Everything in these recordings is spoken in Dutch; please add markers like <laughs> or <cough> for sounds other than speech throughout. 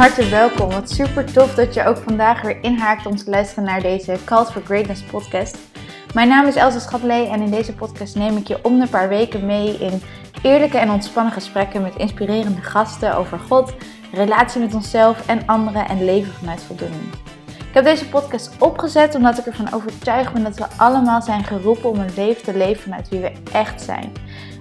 harte welkom. Wat super tof dat je ook vandaag weer inhaakt om te luisteren naar deze Cult for Greatness podcast. Mijn naam is Elsa Schatlee en in deze podcast neem ik je om de paar weken mee in eerlijke en ontspannen gesprekken met inspirerende gasten over God, relatie met onszelf en anderen en leven vanuit voldoening. Ik heb deze podcast opgezet omdat ik ervan overtuigd ben dat we allemaal zijn geroepen om een leven te leven vanuit wie we echt zijn.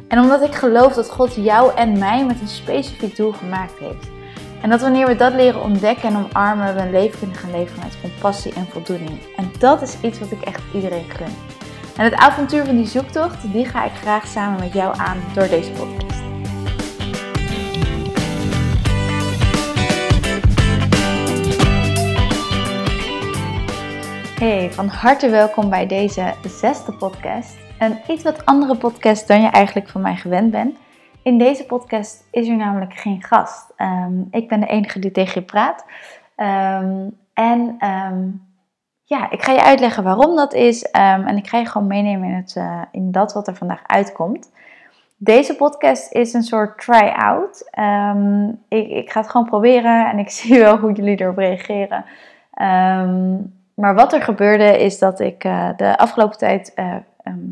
En omdat ik geloof dat God jou en mij met een specifiek doel gemaakt heeft. En dat wanneer we dat leren ontdekken en omarmen, we een leven kunnen gaan leven vanuit compassie en voldoening. En dat is iets wat ik echt iedereen gun. En het avontuur van die zoektocht, die ga ik graag samen met jou aan door deze podcast. Hey, van harte welkom bij deze zesde podcast. Een iets wat andere podcast dan je eigenlijk van mij gewend bent. In deze podcast is er namelijk geen gast. Ehm, ik ben de enige die tegen je praat. Ehm, en ehm, ja, ik ga je uitleggen waarom dat is. en ik ga je gewoon meenemen in, het, uh, in dat wat er vandaag uitkomt. Deze podcast is een soort try-out. Ik, ik, ga het gewoon proberen en ik <laughs> zie wel hoe jullie erop reageren. maar wat er gebeurde is dat ik uh, de afgelopen tijd uh,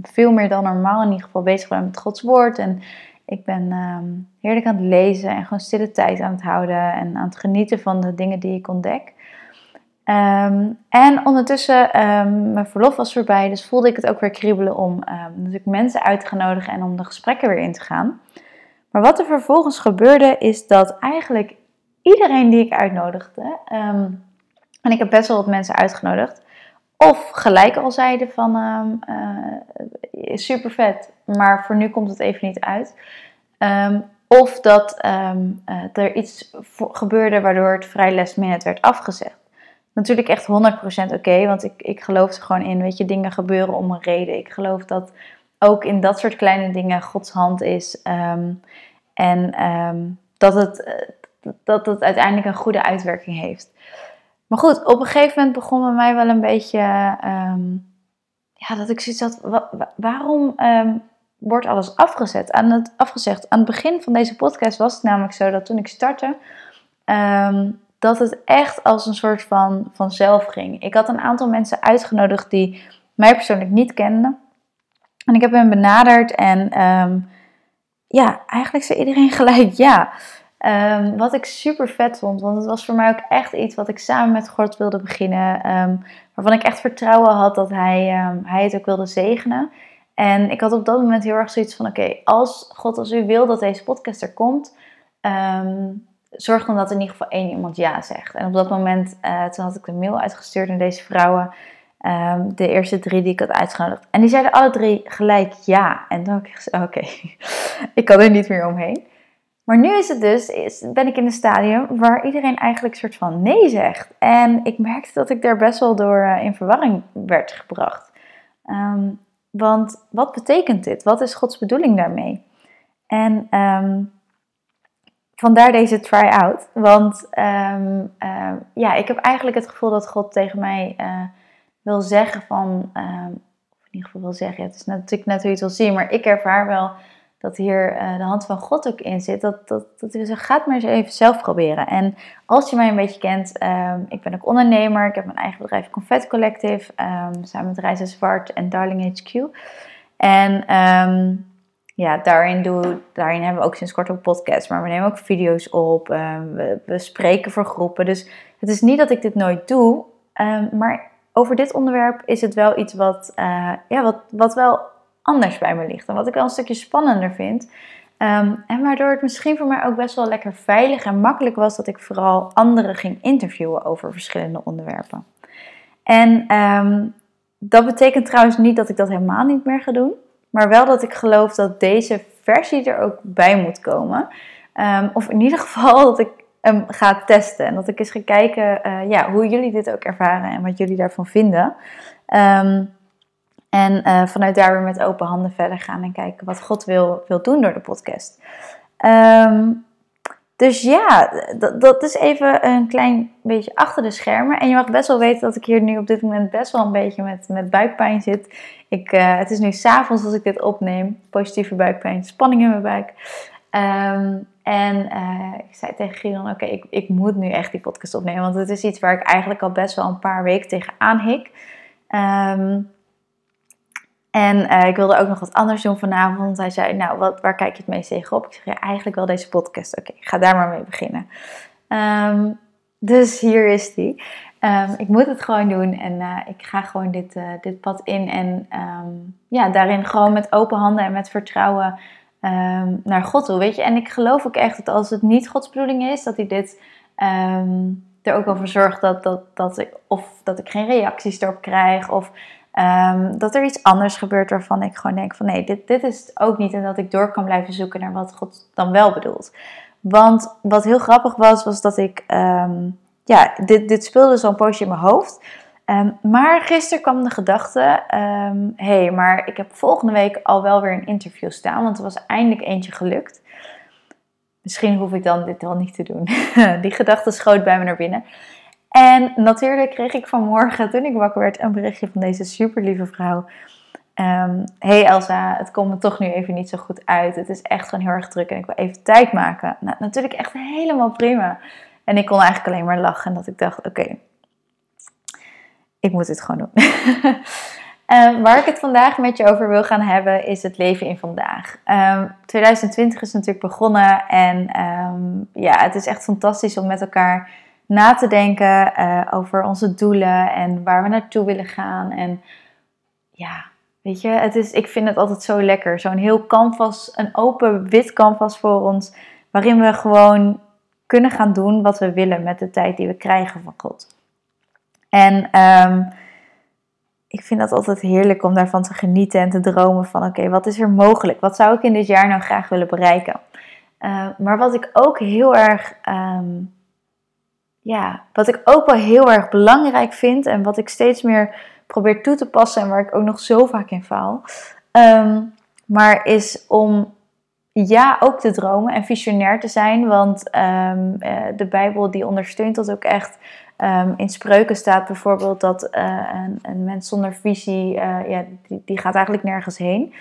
veel meer dan normaal in ieder geval bezig ben met Gods Woord. En ik ben um, heerlijk aan het lezen en gewoon stille tijd aan het houden en aan het genieten van de dingen die ik ontdek. Ehm, en ondertussen, um, mijn verlof was voorbij, dus voelde ik het ook weer kriebelen om natuurlijk mensen uit te nodigen en om de gesprekken weer in te gaan. Maar wat er vervolgens gebeurde, is dat eigenlijk iedereen die ik uitnodigde, en ik heb best wel wat mensen uitgenodigd, of gelijk al zeiden van uh, super vet, maar voor nu komt het even niet uit. Um, of dat um, uh, er iets gebeurde waardoor het vrij last werd afgezegd. Natuurlijk echt 100% oké, want ik, ik geloof er gewoon in. Weet je, dingen gebeuren om een reden. Ik geloof dat ook in dat soort kleine dingen Gods hand is. Um, en dat, het, dat het uiteindelijk een goede uitwerking heeft. Maar goed, op een gegeven moment begon bij mij wel een beetje. Ja, dat ik zoiets had. waarom wordt alles afgezet? Aan het, afgezegd? Aan het begin van deze podcast was het namelijk zo dat toen ik startte. Um, dat het echt als een soort van vanzelf ging. Ik had een aantal mensen uitgenodigd die mij persoonlijk niet kenden. En ik heb hen benaderd en ja, eigenlijk zei iedereen <laughs> gelijk ja. Um, wat ik super vet vond, want het was voor mij ook echt iets wat ik samen met God wilde beginnen. Waarvan ik echt vertrouwen had dat hij, hij het ook wilde zegenen. En ik had op dat moment heel erg zoiets van: oké, als God, als u wil dat deze podcast er komt, zorg dan dat in ieder geval één iemand ja zegt. En op dat moment, uh, toen had ik een mail uitgestuurd naar deze vrouwen. de eerste drie die ik had uitgenodigd. En die zeiden alle drie gelijk ja. En toen heb ik oké, <laughs> ik kan er niet meer omheen. Maar nu is het dus, is, ben ik in een stadium waar iedereen eigenlijk een soort van nee zegt. En ik merkte dat ik daar best wel door uh, in verwarring werd gebracht. Um, want wat betekent dit? Wat is Gods bedoeling daarmee? En um, vandaar deze try-out. Want um, uh, ja, ik heb eigenlijk het gevoel dat God tegen mij uh, wil zeggen van... of in ieder geval wil zeggen, het is natuurlijk net hoe je het wil zien, maar ik ervaar wel dat hier uh, de hand van God ook in zit. Dat, dat, dat we ga het maar eens even zelf proberen. En als je mij een beetje kent, um, ik ben ook ondernemer. Ik heb mijn eigen bedrijf Confetti Collective. Um, samen met Reizen Zwart en Darling HQ. En um, ja, daarin, doe, daarin hebben we ook sinds kort een podcast. Maar we nemen ook video's op. we, we spreken voor groepen. Dus het is niet dat ik dit nooit doe. maar over dit onderwerp is het wel iets wat, uh, ja, wat, wat wel anders bij me ligt. En wat ik wel een stukje spannender vind. Ehm, en waardoor het misschien voor mij ook best wel lekker veilig en makkelijk was dat ik vooral anderen ging interviewen over verschillende onderwerpen. En ehm, dat betekent trouwens niet dat ik dat helemaal niet meer ga doen, maar wel dat ik geloof dat deze versie er ook bij moet komen. Ehm, of in ieder geval <laughs> dat ik hem ga testen en dat ik eens ga kijken uh, ja, hoe jullie dit ook ervaren en wat jullie daarvan vinden. En uh, vanuit daar weer met open handen verder gaan en kijken wat God wil, wil doen door de podcast. Um, dus ja, dat, is even een klein beetje achter de schermen. En je mag best wel weten dat ik hier nu op dit moment best wel een beetje met, met buikpijn zit. Ik, uh, het is nu s'avonds als ik dit opneem. Positieve buikpijn, spanning in mijn buik. Ehm, en uh, ik zei tegen Gideon, oké, ik, ik moet nu echt die podcast opnemen. Want het is iets waar ik eigenlijk al best wel een paar weken tegenaan hik. Um, en uh, ik wilde ook nog wat anders doen vanavond. Hij zei, nou, wat, waar kijk je het meest tegenop? Ik zeg, ja, eigenlijk wel deze podcast. Oké, ik ga daar maar mee beginnen. Um, dus hier is die. Um, ik moet het gewoon doen en uh, ik ga gewoon dit, uh, dit pad in. En um, ja, daarin gewoon met open handen en met vertrouwen naar God toe. Weet je, en ik geloof ook echt dat als het niet Gods bedoeling is, dat hij dit er ook over zorgt dat, dat, dat, ik, of dat ik geen reacties erop krijg. Of Um, dat er iets anders gebeurt waarvan ik gewoon denk van nee, dit, dit is het ook niet. En dat ik door kan blijven zoeken naar wat God dan wel bedoelt. Want wat heel grappig was, was dat ik, um, ja, dit, dit speelde zo'n poosje in mijn hoofd. Um, maar gisteren kwam de gedachte, hé, hey, maar ik heb volgende week al wel weer een interview staan. Want er was eindelijk eentje gelukt. Misschien hoef ik dan dit wel niet te doen. <laughs> Die gedachte schoot bij me naar binnen. En natuurlijk kreeg ik vanmorgen, toen ik wakker werd, een berichtje van deze super lieve vrouw. Um, hey Elsa, het komt me toch nu even niet zo goed uit. Het is echt gewoon heel erg druk en ik wil even tijd maken. Nou, natuurlijk echt helemaal prima. En ik kon eigenlijk alleen maar lachen. En dat ik dacht, oké, ik moet dit gewoon doen. um, <laughs> waar ik het vandaag met je over wil gaan hebben, is het leven in vandaag. Um, ehm, 2020 is natuurlijk begonnen en ja, het is echt fantastisch om met elkaar na te denken uh, over onze doelen en waar we naartoe willen gaan. En ja, weet je, het is, ik vind het altijd zo lekker. Zo'n heel canvas, een open wit canvas voor ons, waarin we gewoon kunnen gaan doen wat we willen met de tijd die we krijgen van God. En um, ik vind dat altijd heerlijk om daarvan te genieten en te dromen van oké, wat is er mogelijk? Wat zou ik in dit jaar nou graag willen bereiken? Uh, maar wat ik ook heel erg um, ja, wat ik ook wel heel erg belangrijk vind en wat ik steeds meer probeer toe te passen en waar ik ook nog zo vaak in faal. Ehm, maar is om ja ook te dromen en visionair te zijn. Want um, de Bijbel die ondersteunt dat ook echt. Um, in spreuken staat bijvoorbeeld dat uh, een, een, mens zonder visie, uh, ja, die, die, gaat eigenlijk nergens heen.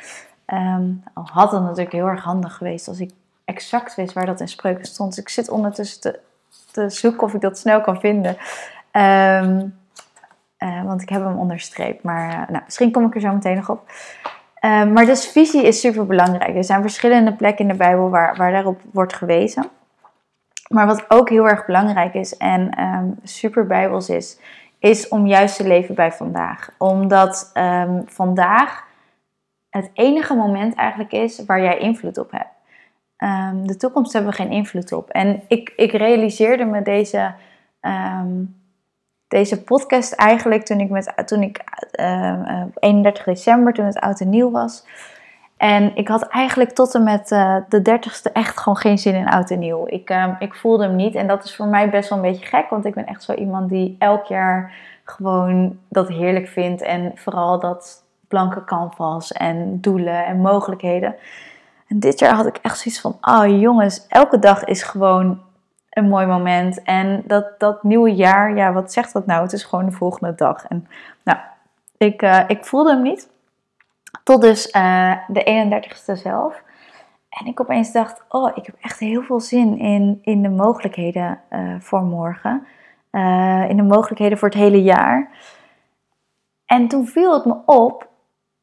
al had het natuurlijk heel erg handig geweest als ik exact wist waar dat in spreuken stond. Dus ik zit ondertussen te te zoeken of ik dat snel kan vinden. Um, uh, want ik heb hem onderstreept. Maar uh, nou, misschien kom ik er zo meteen nog op. Um, maar dus visie is super belangrijk. Er zijn verschillende plekken in de Bijbel waar, waar daarop wordt gewezen. Maar wat ook heel erg belangrijk is en um, super bijbels is, is om juist te leven bij vandaag. Omdat vandaag het enige moment eigenlijk is waar jij invloed op hebt. Um, de toekomst hebben we geen invloed op. En ik, ik realiseerde me deze, um, deze podcast eigenlijk toen ik, met, toen ik uh, 31 december, toen het oud en nieuw was. En ik had eigenlijk tot en met uh, de 30ste echt gewoon geen zin in oud en nieuw. Ik, ik voelde hem niet. En dat is voor mij best wel een beetje gek. Want ik ben echt zo iemand die elk jaar gewoon dat heerlijk vindt. En vooral dat blanke canvas en doelen en mogelijkheden. En dit jaar had ik echt zoiets van, oh jongens, elke dag is gewoon een mooi moment. En dat, dat nieuwe jaar, ja, wat zegt dat nou? Het is gewoon de volgende dag. En nou, ik, uh, ik voelde hem niet. Tot dus uh, de 31ste zelf. En ik opeens dacht, oh, ik heb echt heel veel zin in, in de mogelijkheden uh, voor morgen. in de mogelijkheden voor het hele jaar. En toen viel het me op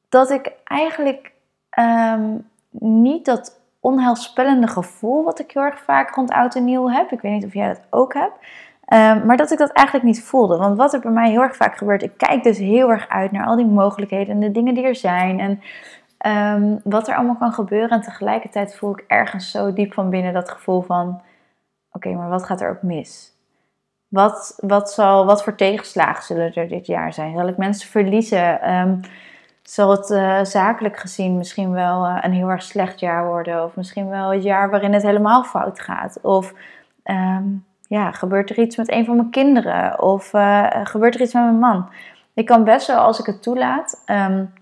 dat ik eigenlijk um, niet dat onheilspellende gevoel wat ik heel erg vaak rond oud en nieuw heb. Ik weet niet of jij dat ook hebt. Um, maar dat ik dat eigenlijk niet voelde. Want wat er bij mij heel erg vaak gebeurt, ik kijk dus heel erg uit naar al die mogelijkheden en de dingen die er zijn. En um, wat er allemaal kan gebeuren. En tegelijkertijd voel ik ergens zo diep van binnen dat gevoel van: oké, maar wat gaat er ook mis? Wat, wat, zal, wat voor tegenslagen zullen er dit jaar zijn? Zal ik mensen verliezen? Um, zal het uh, zakelijk gezien misschien wel uh, een heel erg slecht jaar worden. Of misschien wel het jaar waarin het helemaal fout gaat. Of um, ja, gebeurt er iets met een van mijn kinderen? Of uh, gebeurt er iets met mijn man? Ik kan best wel als ik het toelaat. Um,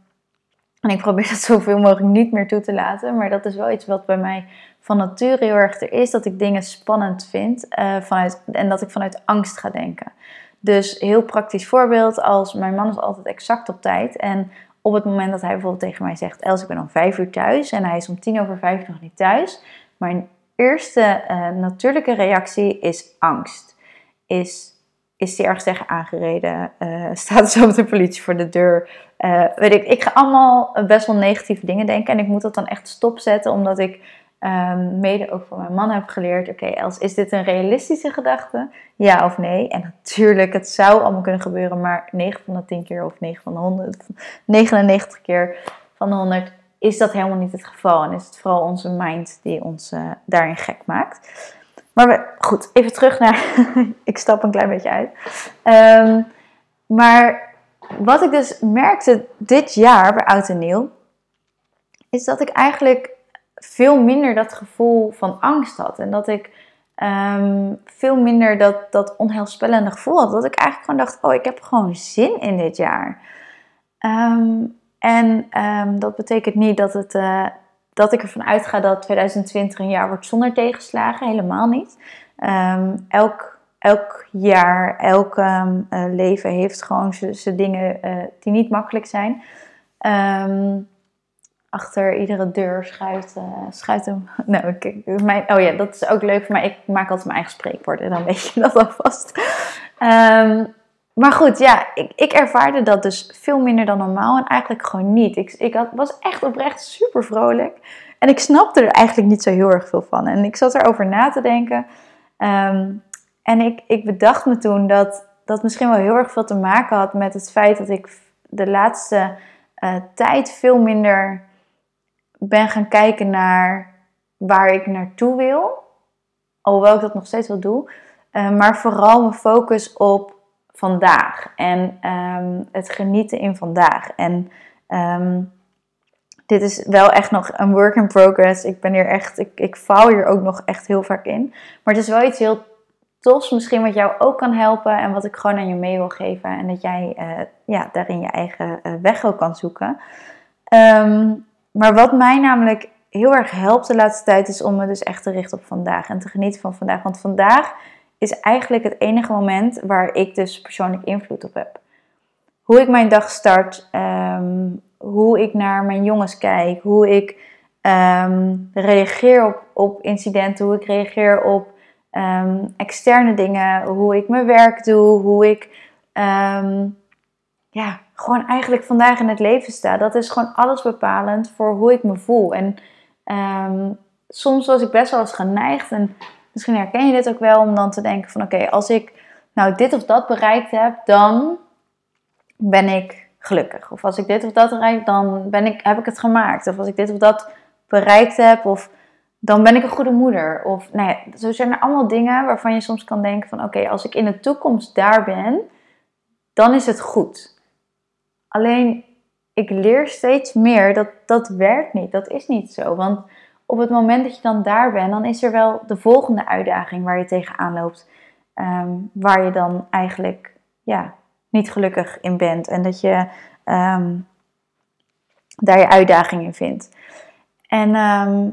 en ik probeer <laughs> dat zoveel mogelijk niet meer toe te laten. Maar dat is wel iets wat bij mij van nature heel erg er is. Dat ik dingen spannend vind. vanuit, en dat ik vanuit angst ga denken. Dus heel praktisch voorbeeld. Als mijn man is altijd exact op tijd. En op het moment dat hij bijvoorbeeld tegen mij zegt: Els, ik ben om vijf uur thuis en hij is om tien over vijf nog niet thuis, mijn eerste eh, natuurlijke reactie is angst. Is, is die ergens tegen aangereden? Uh, <laughs> staat zo de politie voor de deur? Uh, weet ik, ik ga allemaal best wel negatieve dingen denken. En ik moet dat dan echt stopzetten, omdat ik um, mede ook van mijn man heb geleerd: oké, okay, Els, is dit een realistische gedachte? Ja of nee? En natuurlijk, het zou allemaal kunnen gebeuren, maar 9 van de 10 keer of 9 van de 100, 99 keer van de 100 is dat helemaal niet het geval. En is het vooral onze mind die ons uh, daarin gek maakt. Maar goed, even terug naar. <laughs> ik stap een klein beetje uit. Um, maar wat ik dus merkte dit jaar bij Oud en Nieuw, is dat ik eigenlijk veel minder dat gevoel van angst had. En dat ik um, veel minder dat, dat onheilspellende gevoel had. Dat ik eigenlijk gewoon dacht, oh, ik heb gewoon zin in dit jaar. Um, en um, dat betekent niet dat, het, uh, dat ik ervan uitga dat 2020 een jaar wordt zonder tegenslagen. Helemaal niet. elk, elk jaar, elk uh, leven heeft gewoon zijn dingen uh, die niet makkelijk zijn. Achter iedere deur schuift, uh, schuift hem. <laughs> Nou, ik, mijn, oh ja, dat is ook leuk voor mij. Ik maak altijd mijn eigen spreekwoorden, dan <laughs> weet je dat alvast. Um, maar goed, ja, ik, ik, ervaarde dat dus veel minder dan normaal en eigenlijk gewoon niet. Ik, ik had, was echt oprecht super vrolijk en ik snapte er eigenlijk niet zo heel erg veel van. En ik zat erover na te denken um, en ik, ik bedacht me toen dat dat misschien wel heel erg veel te maken had met het feit dat ik de laatste uh, tijd veel minder ben gaan kijken naar waar ik naartoe wil. Alhoewel ik dat nog steeds wel doe. Uh, maar vooral mijn focus op vandaag. En um, het genieten in vandaag. En um, dit is wel echt nog een work in progress. Ik ben hier echt, ik, ik faal hier ook nog echt heel vaak in. Maar het is wel iets heel tofs misschien wat jou ook kan helpen. En wat ik gewoon aan je mee wil geven. En dat jij uh, ja, daarin je eigen uh, weg ook kan zoeken. Um, maar wat mij namelijk heel erg helpt de laatste tijd is om me dus echt te richten op vandaag en te genieten van vandaag. Want vandaag is eigenlijk het enige moment waar ik dus persoonlijk invloed op heb. Hoe ik mijn dag start, ehm, hoe ik naar mijn jongens kijk, hoe ik ehm, reageer op, op incidenten, hoe ik reageer op ehm, externe dingen, hoe ik mijn werk doe, hoe ik ja, gewoon eigenlijk vandaag in het leven sta. Dat is gewoon alles bepalend voor hoe ik me voel. En um, soms was ik best wel eens geneigd, en misschien herken je dit ook wel, om dan te denken van oké, als ik nou dit of dat bereikt heb, dan ben ik gelukkig. Of als ik dit of dat bereikt, dan ben ik, heb ik het gemaakt. Of als ik dit of dat bereikt heb, of dan ben ik een goede moeder. Of nou ja, zo zijn er allemaal dingen waarvan je soms kan denken van oké, als ik in de toekomst daar ben, dan is het goed. Alleen ik leer steeds meer dat dat werkt niet. Dat is niet zo. Want op het moment dat je dan daar bent, dan is er wel de volgende uitdaging waar je tegenaan loopt. Ehm, waar je dan eigenlijk ja, niet gelukkig in bent. En dat je ehm, daar je uitdaging in vindt. En, ehm,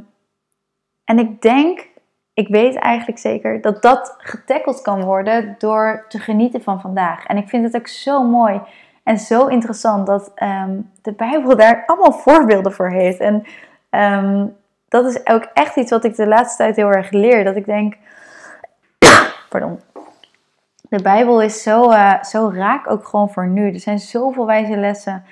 en ik denk, ik weet eigenlijk zeker dat dat getackeld kan worden door te genieten van vandaag. En ik vind het ook zo mooi en zo interessant dat um, de Bijbel daar allemaal voorbeelden voor heeft. En um, dat is ook echt iets wat ik de laatste tijd heel erg leer. Dat ik denk, <coughs> pardon. De Bijbel is zo, uh, zo raak ook gewoon voor nu. Er zijn zoveel wijze lessen,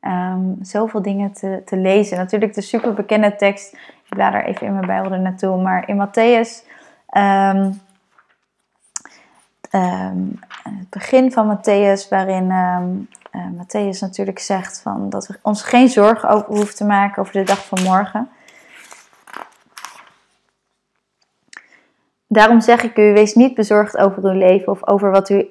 um, zoveel dingen te, te lezen. Natuurlijk de super bekende tekst. Ik blader even in mijn Bijbel er naartoe. Maar in Matthäus het begin van Matthäus, waarin uh, Matthäus natuurlijk zegt van dat we ons geen zorgen over hoeven te maken over de dag van morgen. Daarom zeg ik u, wees niet bezorgd over uw leven of over wat u,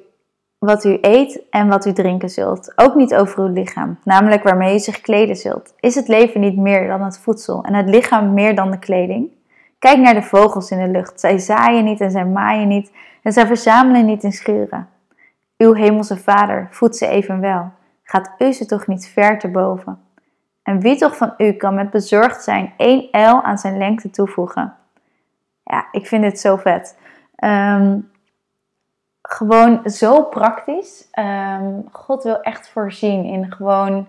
wat u eet en wat u drinken zult. Ook niet over uw lichaam, namelijk waarmee u zich kleden zult. Is het leven niet meer dan het voedsel en het lichaam meer dan de kleding? Kijk naar de vogels in de lucht. Zij zaaien niet en zij maaien niet en zij verzamelen niet in schuren. Uw hemelse vader voedt ze evenwel. Gaat u ze toch niet ver te boven? En wie toch van u kan met bezorgd zijn één L aan zijn lengte toevoegen? Ja, ik vind dit zo vet. Um, gewoon zo praktisch. Um, God wil echt voorzien in gewoon,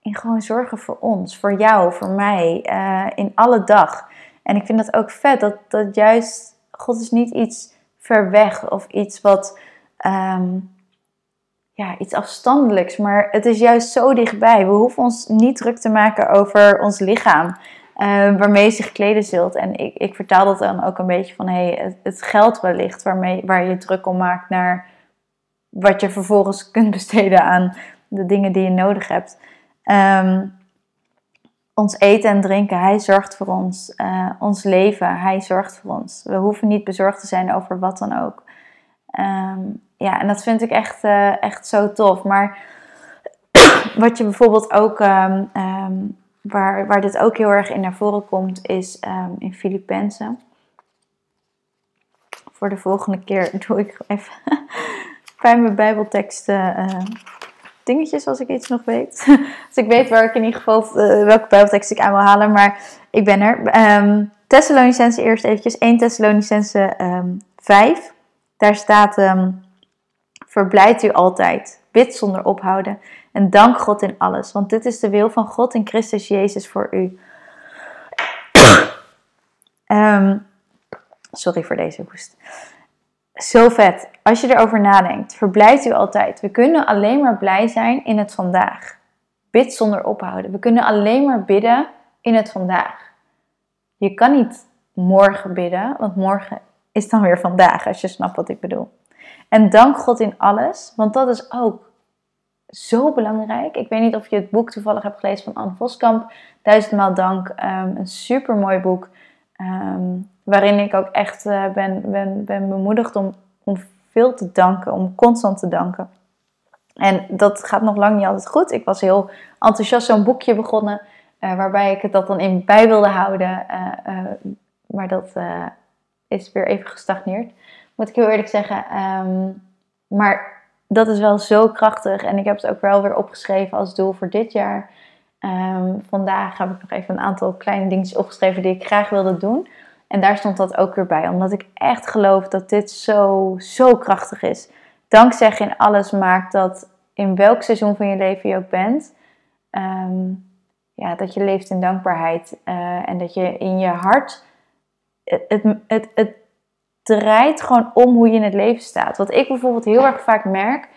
in gewoon zorgen voor ons, voor jou, voor mij, uh, in alle dag. En ik vind dat ook vet, dat, dat juist God is niet iets ver weg of iets wat, ehm, ja, iets afstandelijks, maar het is juist zo dichtbij. We hoeven ons niet druk te maken over ons lichaam. Uh, waarmee je zich kleden zult. En ik, ik vertaal dat dan ook een beetje van hey, het, het, geld wellicht waarmee, waar je druk om maakt naar wat je vervolgens <laughs> kunt besteden aan de dingen die je nodig hebt. Ehm, ons eten en drinken, hij zorgt voor ons. Uh, ons leven, hij zorgt voor ons. We hoeven niet bezorgd te zijn over wat dan ook. Um, ja, en dat vind ik echt, uh, echt zo tof. Maar <clears throat> wat je bijvoorbeeld ook, um, waar, waar dit ook heel erg in naar voren komt, is in Filippenzen. Voor de volgende keer <laughs> doe ik even <laughs> bij mijn Bijbelteksten uh, dingetjes als ik iets nog weet. <laughs> dus ik weet waar ik in ieder geval uh, welke Bijbeltekst ik aan wil halen, maar ik ben er. Um, Thessalonicense eerst eventjes. 1 Thessalonicense um, 5. Daar staat, verblijd u altijd, bid zonder ophouden en dank God in alles, want dit is de wil van God in Christus Jezus voor u. sorry voor deze hoest. Zo vet. Als je erover nadenkt, verblijft u altijd. We kunnen alleen maar blij zijn in het vandaag. Bid zonder ophouden. We kunnen alleen maar bidden in het vandaag. Je kan niet morgen bidden, want morgen is dan weer vandaag, als je snapt wat ik bedoel. En dank God in alles, want dat is ook zo belangrijk. Ik weet niet of je het boek toevallig hebt gelezen van Anne Voskamp, Duizendmaal Dank. Um, een super mooi boek. Ehm, waarin ik ook echt uh, ben, ben, ben bemoedigd om, om veel te danken, om constant te danken. En dat gaat nog lang niet altijd goed. Ik was heel enthousiast zo'n boekje begonnen, uh, waarbij ik het dat dan in bij wilde houden. Uh, maar dat is weer even gestagneerd, moet ik heel eerlijk zeggen. Um, maar dat is wel zo krachtig en ik heb het ook wel weer opgeschreven als doel voor dit jaar. Um, vandaag heb ik nog even een aantal kleine dingetjes opgeschreven die ik graag wilde doen. En daar stond dat ook weer bij, omdat ik echt geloof dat dit zo, zo krachtig is. Dankzeggen in alles maakt dat in welk seizoen van je leven je ook bent, um, ja, dat je leeft in dankbaarheid. Uh, en dat je in je hart, het, het, het, het draait gewoon om hoe je in het leven staat. Wat ik bijvoorbeeld heel erg vaak merk,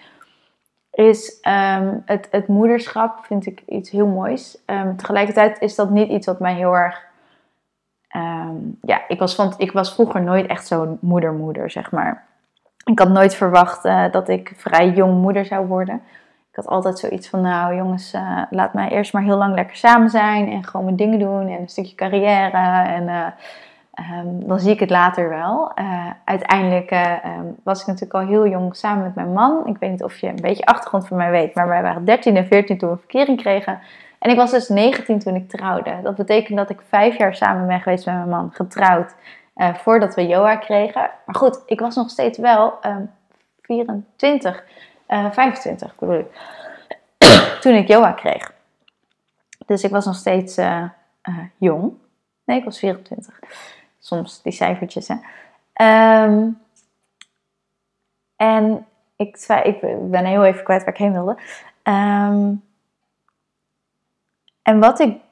is um, het, het moederschap, vind ik iets heel moois. Um, tegelijkertijd is dat niet iets wat mij heel erg Um, ja, ik was, van, ik was vroeger nooit echt zo'n moeder-moeder, zeg maar. Ik had nooit verwacht uh, dat ik vrij jong moeder zou worden. Ik had altijd zoiets van, nou jongens, uh, laat mij eerst maar heel lang lekker samen zijn en gewoon mijn dingen doen en een stukje carrière. En uh, um, dan zie ik het later wel. uiteindelijk um, was ik natuurlijk al heel jong samen met mijn man. Ik weet niet of je een beetje achtergrond van mij weet, maar wij waren 13 en 14 toen we verkering kregen. En ik was dus 19 toen ik trouwde. Dat betekent dat ik vijf jaar samen ben geweest met mijn man, getrouwd, uh, voordat we Joa kregen. Maar goed, ik was nog steeds wel um, 24, uh, 25 bedoel ik, <coughs> toen ik Joa kreeg. Dus ik was nog steeds jong. Nee, ik was 24. Soms die cijfertjes, hè. Um, en ik, ik ben heel even kwijt waar ik heen wilde. Um, en wat ik. <laughs>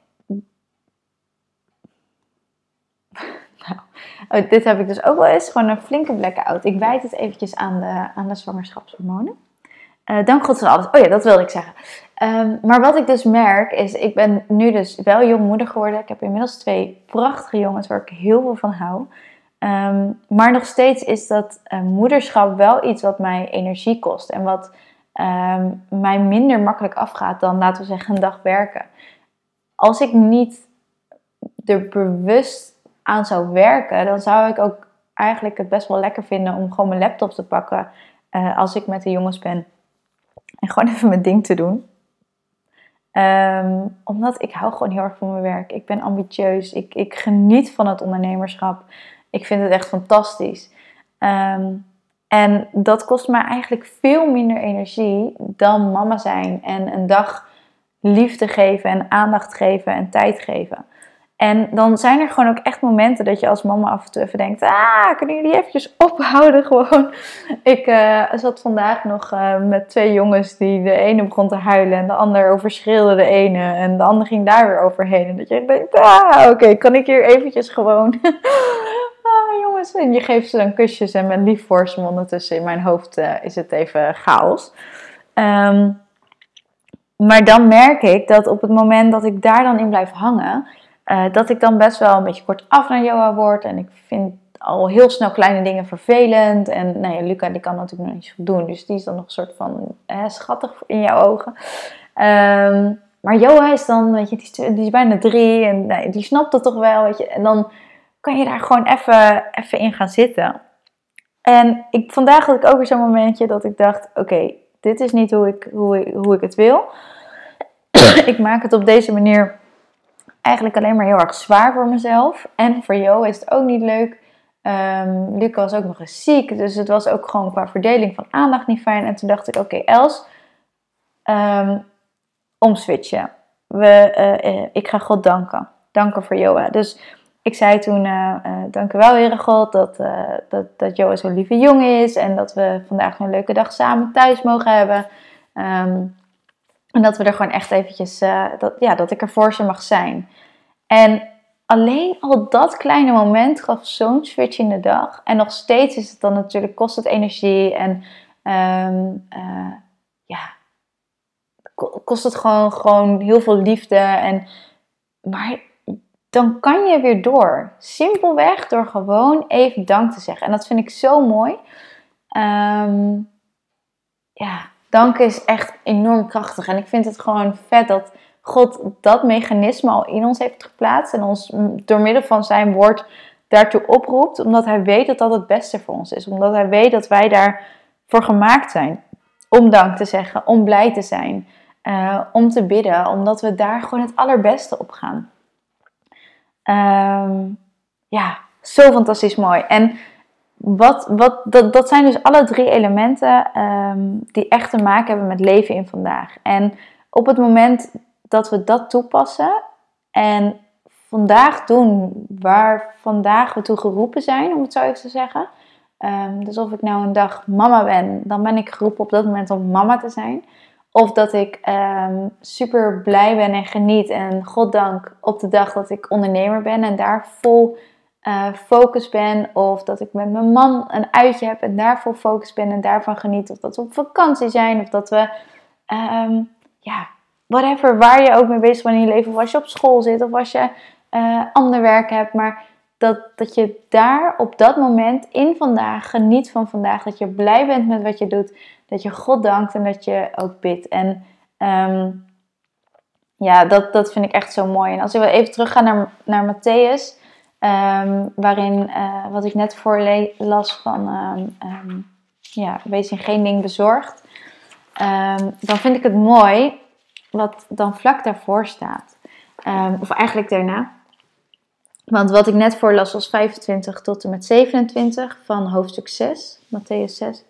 Nou, oh, dit heb ik dus ook wel eens. Gewoon een flinke blackout. Ik wijd het eventjes aan de, aan de zwangerschapshormonen. Uh, dank God voor alles. Oh ja, dat wilde ik zeggen. Um, maar wat ik dus merk is, ik ben nu dus wel jongmoeder geworden. Ik heb inmiddels twee prachtige jongens waar ik heel veel van hou. Um, maar nog steeds is dat uh, moederschap wel iets wat mij energie kost. En wat um, mij minder makkelijk afgaat dan, laten we zeggen, een dag werken als ik niet er bewust aan zou werken, dan zou ik ook eigenlijk het best wel lekker vinden om gewoon mijn laptop te pakken uh, als ik met de jongens ben. En gewoon even mijn ding te doen. Um, omdat ik hou gewoon heel erg van mijn werk. Ik ben ambitieus. Ik, ik geniet van het ondernemerschap. Ik vind het echt fantastisch. Um, en dat kost mij eigenlijk veel minder energie dan mama zijn en een dag liefde geven en aandacht geven en tijd geven. En dan zijn er gewoon ook echt momenten dat je als mama af en toe even denkt: ah, kunnen jullie eventjes ophouden <laughs> gewoon. Ik uh, zat vandaag nog uh, met twee jongens die de ene begon te huilen en de ander overschreeuwde de ene en de ander ging daar weer overheen. En dat je denkt: ah, oké, kan ik hier eventjes gewoon. <laughs> ah, jongens. En je geeft ze dan kusjes en met lief voor. Ondertussen in mijn hoofd uh, is het even chaos. Um, maar dan merk ik dat op het moment dat ik daar dan in blijf hangen uh, dat ik dan best wel een beetje kort af naar Joa word. En ik vind al heel snel kleine dingen vervelend. En nou ja, Luca die kan natuurlijk nog niet zo doen. Dus die is dan nog een soort van schattig in jouw ogen. Um, maar Joa is dan, weet je, die is, bijna drie. En nou, die snapt het toch wel, weet je. En dan kan je daar gewoon even, even in gaan zitten. En ik, vandaag had ik ook weer zo'n momentje dat ik dacht... Oké, dit is niet hoe ik, hoe, hoe ik het wil. <clears throat> ik maak het op deze manier eigenlijk alleen maar heel erg zwaar voor mezelf. En voor jou is het ook niet leuk. Um, was ook nog eens ziek, dus het was ook gewoon qua verdeling van aandacht niet fijn. En toen dacht ik, oké, Els, um, omswitchen. We, uh, ik ga God danken. Danken voor Joa. Dus ik zei toen, uh, dank u wel, Heere God, dat, dat, dat Joa zo'n lieve jongen is. En dat we vandaag een leuke dag samen thuis mogen hebben. Um, en dat we er gewoon echt eventjes, uh, dat, ja, dat ik er voor ze mag zijn. En alleen al dat kleine moment gaf zo'n switch in de dag. En nog steeds is het dan natuurlijk, kost het energie en um, uh, ja, kost het gewoon, gewoon heel veel liefde. En, maar dan kan je weer door. Simpelweg door gewoon even dank te zeggen. En dat vind ik zo mooi. Um, ja, danken is echt enorm krachtig. En ik vind het gewoon vet dat God dat mechanisme al in ons heeft geplaatst. En ons door middel van zijn woord daartoe oproept. Omdat hij weet dat dat het beste voor ons is. Omdat hij weet dat wij daarvoor gemaakt zijn. Om dank te zeggen, om blij te zijn, uh, om te bidden. Omdat we daar gewoon het allerbeste op gaan. Um, ja, zo fantastisch mooi. En wat, wat, dat, dat zijn dus alle drie elementen um, die echt te maken hebben met leven in vandaag. En op het moment dat we dat toepassen en vandaag doen waar vandaag we toe geroepen zijn, om het zo even te zeggen. Um, dus of ik nou een dag mama ben, dan ben ik geroepen op dat moment om mama te zijn. Of dat ik um, super blij ben en geniet en goddank op de dag dat ik ondernemer ben en daar vol uh, focus ben. Of dat ik met mijn man een uitje heb en daarvoor focus ben en daarvan geniet. Of dat we op vakantie zijn. Of dat we, um, ja, whatever, waar je ook mee bezig bent in je leven. Of als je op school zit of als je uh, ander werk hebt. Maar dat, dat je daar op dat moment in vandaag geniet van vandaag. Dat je blij bent met wat je doet. Dat je God dankt en dat je ook bidt. En um, ja, dat, dat vind ik echt zo mooi. En als ik wel even terug naar, naar Matthäus. Um, waarin, uh, wat ik net voorlas van, um, um, ja, wees in geen ding bezorgd. dan vind ik het mooi wat dan vlak daarvoor staat. of eigenlijk daarna. Want wat ik net voorlas was 25 tot en met 27 van hoofdstuk 6, Matthäus 6.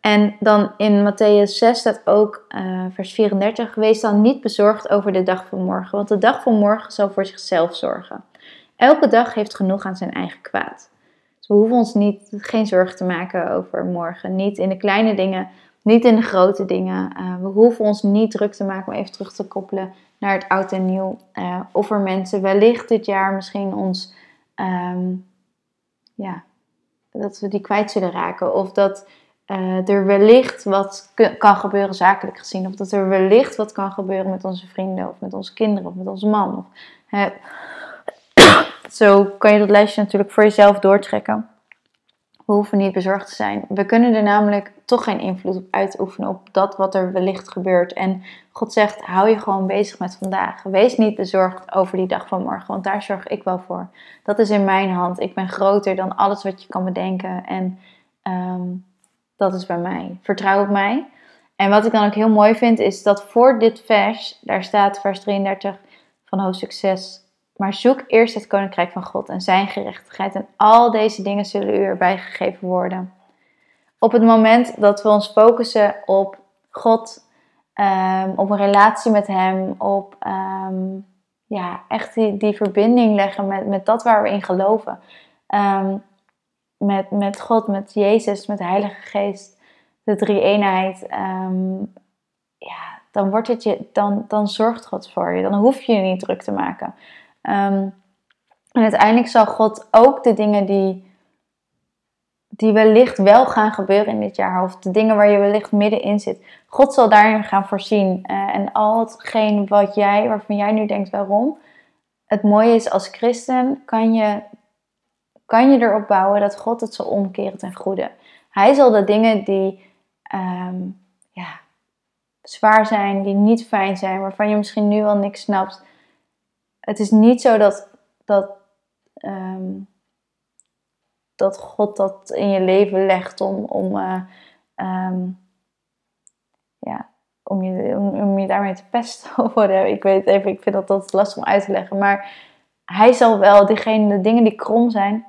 en dan in Matthäus 6 staat ook uh, vers 34: Wees dan niet bezorgd over de dag van morgen, want de dag van morgen zal voor zichzelf zorgen. Elke dag heeft genoeg aan zijn eigen kwaad. Dus we hoeven ons niet, geen zorgen te maken over morgen. Niet in de kleine dingen, niet in de grote dingen. Uh, we hoeven ons niet druk te maken om even terug te koppelen naar het oud en nieuw. Uh, of er mensen wellicht dit jaar misschien ons, um, ja, dat we die kwijt zullen raken. Of dat uh, er wellicht wat kan gebeuren zakelijk gezien. Of dat er wellicht wat kan gebeuren met onze vrienden of met onze kinderen of met onze man. Of, zo kan je dat lijstje natuurlijk voor jezelf doortrekken. We hoeven niet bezorgd te zijn. We kunnen er namelijk toch geen invloed op uitoefenen op dat wat er wellicht gebeurt. En God zegt, hou je gewoon bezig met vandaag. Wees niet bezorgd over die dag van morgen, want daar zorg ik wel voor. Dat is in mijn hand. Ik ben groter dan alles wat je kan bedenken. En um, dat is bij mij. Vertrouw op mij. En wat ik dan ook heel mooi vind, is dat voor dit vers, daar staat vers 33 van hoofdstuk 6, maar zoek eerst het koninkrijk van God en zijn gerechtigheid. En al deze dingen zullen u erbij gegeven worden. Op het moment dat we ons focussen op God, um, op een relatie met Hem, op um, ja, echt die, die verbinding leggen met, met dat waar we in geloven. Ehm, met, met God, met Jezus, met de Heilige Geest, de drie eenheid. Ehm, ja, dan, wordt het je, dan, dan zorgt God voor je. Dan hoef je je niet druk te maken. Um, en uiteindelijk zal God ook de dingen die, die wellicht wel gaan gebeuren in dit jaar, of de dingen waar je wellicht middenin zit, God zal daarin gaan voorzien. Uh, en al hetgeen wat jij, waarvan jij nu denkt waarom, het mooie is als christen kan je, kan je erop bouwen dat God het zal omkeren ten goede. Hij zal de dingen die um, ja, zwaar zijn, die niet fijn zijn, waarvan je misschien nu al niks snapt. Het is niet zo dat, dat Ehm, dat God dat in je leven legt om, om, uh, um, ja, om, je, om, je daarmee te pesten <laughs> of whatever. Ik weet even, ik vind dat, dat lastig om uit te leggen. Maar hij zal wel diegene, de dingen die krom zijn,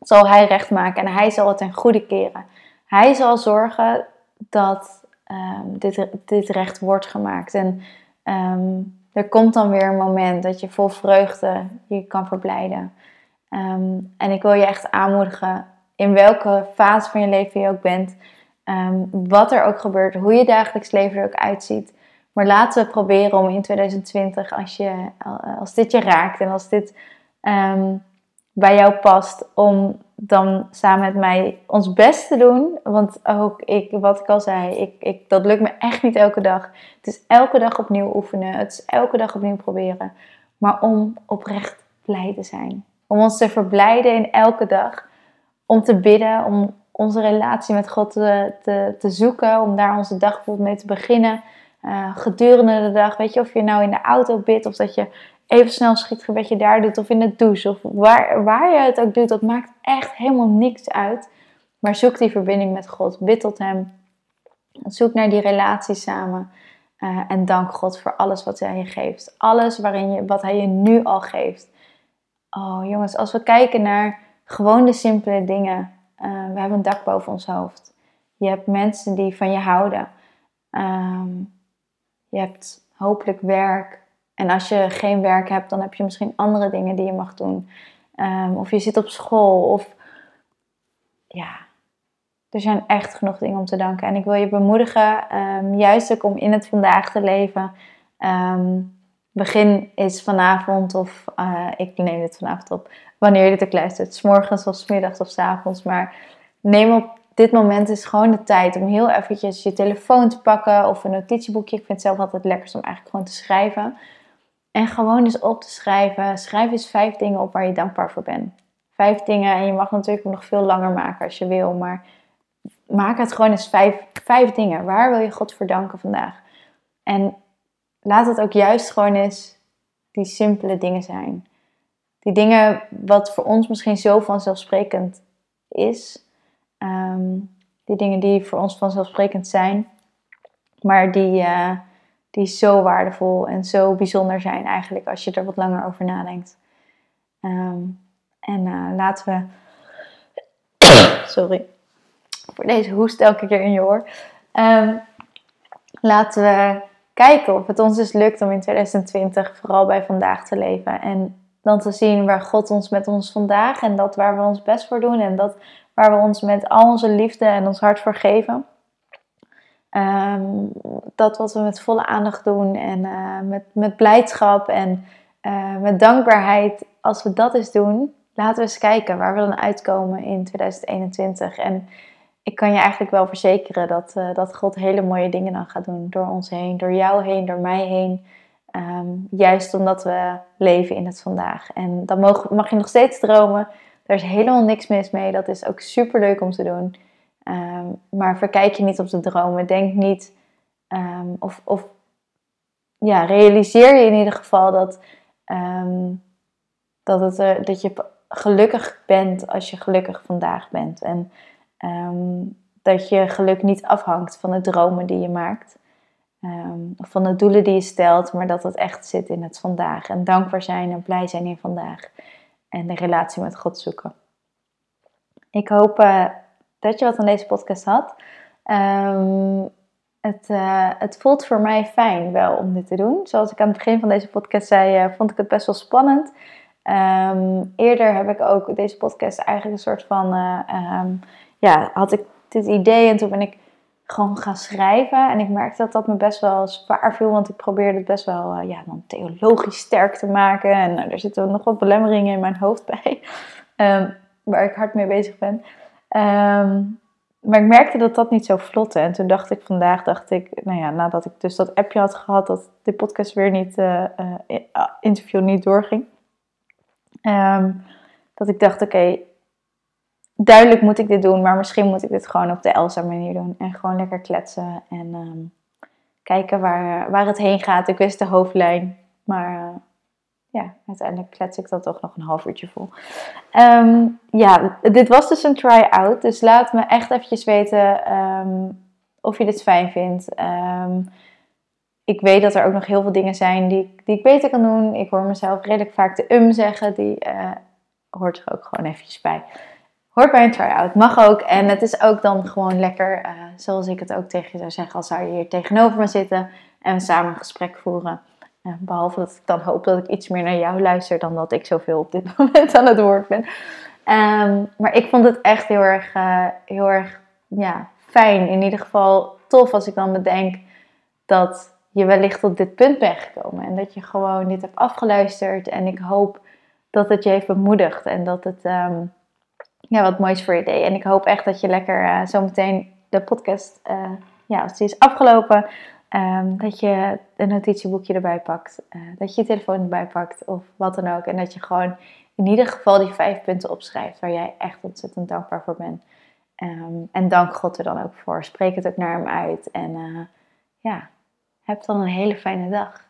zal hij recht maken en hij zal het ten goede keren. Hij zal zorgen dat um, dit, dit recht wordt gemaakt. En er komt dan weer een moment dat je vol vreugde je kan verblijden. Ehm, en ik wil je echt aanmoedigen, in welke fase van je leven je ook bent, ehm, wat er ook gebeurt, hoe je dagelijks leven er ook uitziet. Maar laten we proberen om in 2020, als, je, als dit je raakt en als dit ehm, bij jou past, om dan samen met mij ons best te doen. Want ook ik, wat ik al zei, ik, ik, dat lukt me echt niet elke dag. Het is elke dag opnieuw oefenen. Het is elke dag opnieuw proberen. Maar om oprecht blij te zijn. Om ons te verblijden in elke dag. Om te bidden, om onze relatie met God te, te, zoeken. Om daar onze dag bijvoorbeeld mee te beginnen. Uh, gedurende de dag, weet je, of je nou in de auto bidt of dat je even snel een schietgebedje daar doet of in de douche of waar, waar je het ook doet, dat maakt echt helemaal niks uit. Maar zoek die verbinding met God, bid tot Hem, zoek naar die relatie samen uh, en dank God voor alles wat Hij je geeft. Alles waarin je, wat Hij je nu al geeft. Oh jongens, als we kijken naar gewoon de simpele dingen. Uh, we hebben een dak boven ons hoofd. Je hebt mensen die van je houden. Um, je hebt hopelijk werk. En als je geen werk hebt, dan heb je misschien andere dingen die je mag doen. Um, of je zit op school. Of ja, er zijn echt genoeg dingen om te danken. En ik wil je bemoedigen, um, juist ook om in het vandaag te leven. Um, begin is vanavond of uh, ik neem dit vanavond op wanneer je dit ook luistert. S morgens of s middags of s avonds. Maar neem op dit moment is gewoon de tijd om heel eventjes je telefoon te pakken of een notitieboekje. Ik vind het zelf altijd lekker om eigenlijk gewoon te schrijven. En gewoon eens op te schrijven. Schrijf eens vijf dingen op waar je dankbaar voor bent. Vijf dingen en je mag natuurlijk nog veel langer maken als je wil. Maar maak het gewoon eens vijf, vijf dingen. Waar wil je God voor danken vandaag? En laat het ook juist gewoon eens die simpele dingen zijn. Die dingen wat voor ons misschien zo vanzelfsprekend is. Ehm, die dingen die voor ons vanzelfsprekend zijn. Maar die, uh, die zo waardevol en zo bijzonder zijn eigenlijk als je er wat langer over nadenkt. Ehm, en uh, laten we... <coughs> Sorry voor deze hoest elke keer in je oor. Um, laten we kijken of het ons dus lukt om in 2020 vooral bij vandaag te leven. En dan te zien waar God ons met ons vandaag en dat waar we ons best voor doen. En dat waar we ons met al onze liefde en ons hart voor geven. Ehm, dat wat we met volle aandacht doen en uh, met, met blijdschap en uh, met dankbaarheid, als we dat eens doen, laten we eens kijken waar we dan uitkomen in 2021. En ik kan je eigenlijk wel verzekeren dat, uh, dat God hele mooie dingen dan gaat doen door ons heen, door jou heen, door mij heen. Um, juist omdat we leven in het vandaag. En dan mag, mag je nog steeds dromen. Daar is helemaal niks mis mee. Dat is ook super leuk om te doen. Um, maar verkijk je niet op de dromen. Denk niet. Um, of, of ja, realiseer je in ieder geval dat, dat, het, dat je gelukkig bent als je gelukkig vandaag bent. En dat je geluk niet afhangt van de dromen die je maakt. Of van de doelen die je stelt, maar dat het echt zit in het vandaag. En dankbaar zijn en blij zijn in vandaag. En de relatie met God zoeken. Ik hoop uh, dat je wat aan deze podcast had. Um, het, uh, het voelt voor mij fijn wel om dit te doen. Zoals ik aan het begin van deze podcast zei, uh, vond ik het best wel spannend. Um, eerder heb ik ook deze podcast eigenlijk een soort van, uh, um, ja, had ik dit idee en toen ben ik gewoon gaan schrijven. En ik merkte dat dat me best wel zwaar viel, want ik probeerde het best wel ja, dan theologisch sterk te maken. En er zitten nog wat belemmeringen in mijn hoofd bij, <laughs> waar ik hard mee bezig ben. Maar ik merkte dat dat niet zo vlotte. En toen dacht ik vandaag, dacht ik, nou ja, nadat ik dus dat appje had gehad, dat de podcast weer niet, uh, interview niet doorging. Um, dat ik dacht, oké, duidelijk moet ik dit doen, maar misschien moet ik dit gewoon op de Elsa manier doen. En gewoon lekker kletsen en um, kijken waar, waar het heen gaat. Ik wist de hoofdlijn, maar uh, ja, uiteindelijk klets ik dat toch nog een half uurtje vol. Um, ja, dit was dus een try-out, dus laat me echt eventjes weten of je dit fijn vindt ik weet dat er ook nog heel veel dingen zijn die, die ik beter kan doen. Ik hoor mezelf redelijk vaak de um zeggen. Die uh, hoort er ook gewoon eventjes bij. Hoort bij een try-out. Mag ook. En het is ook dan gewoon lekker, uh, zoals ik het ook tegen je zou zeggen, als zou je hier tegenover me zitten en samen een gesprek voeren. Behalve dat ik dan hoop dat ik iets meer naar jou luister dan dat ik zoveel op dit <laughs> moment aan het woord ben. Um, maar ik vond het echt heel erg, heel erg ja, fijn. In ieder geval tof als ik dan bedenk dat je wellicht op dit punt bent gekomen. En dat je gewoon dit hebt afgeluisterd. En ik hoop dat het je heeft bemoedigd. En dat het um, ja, wat moois voor je deed. En ik hoop echt dat je lekker uh, zometeen de podcast, uh, ja, als die is afgelopen, um, dat je een notitieboekje erbij pakt. Uh, dat je je telefoon erbij pakt of wat dan ook. En dat je gewoon in ieder geval die vijf punten opschrijft waar jij echt ontzettend dankbaar voor bent. Um, en dank God er dan ook voor. Spreek het ook naar hem uit. En ja, heb dan een hele fijne dag.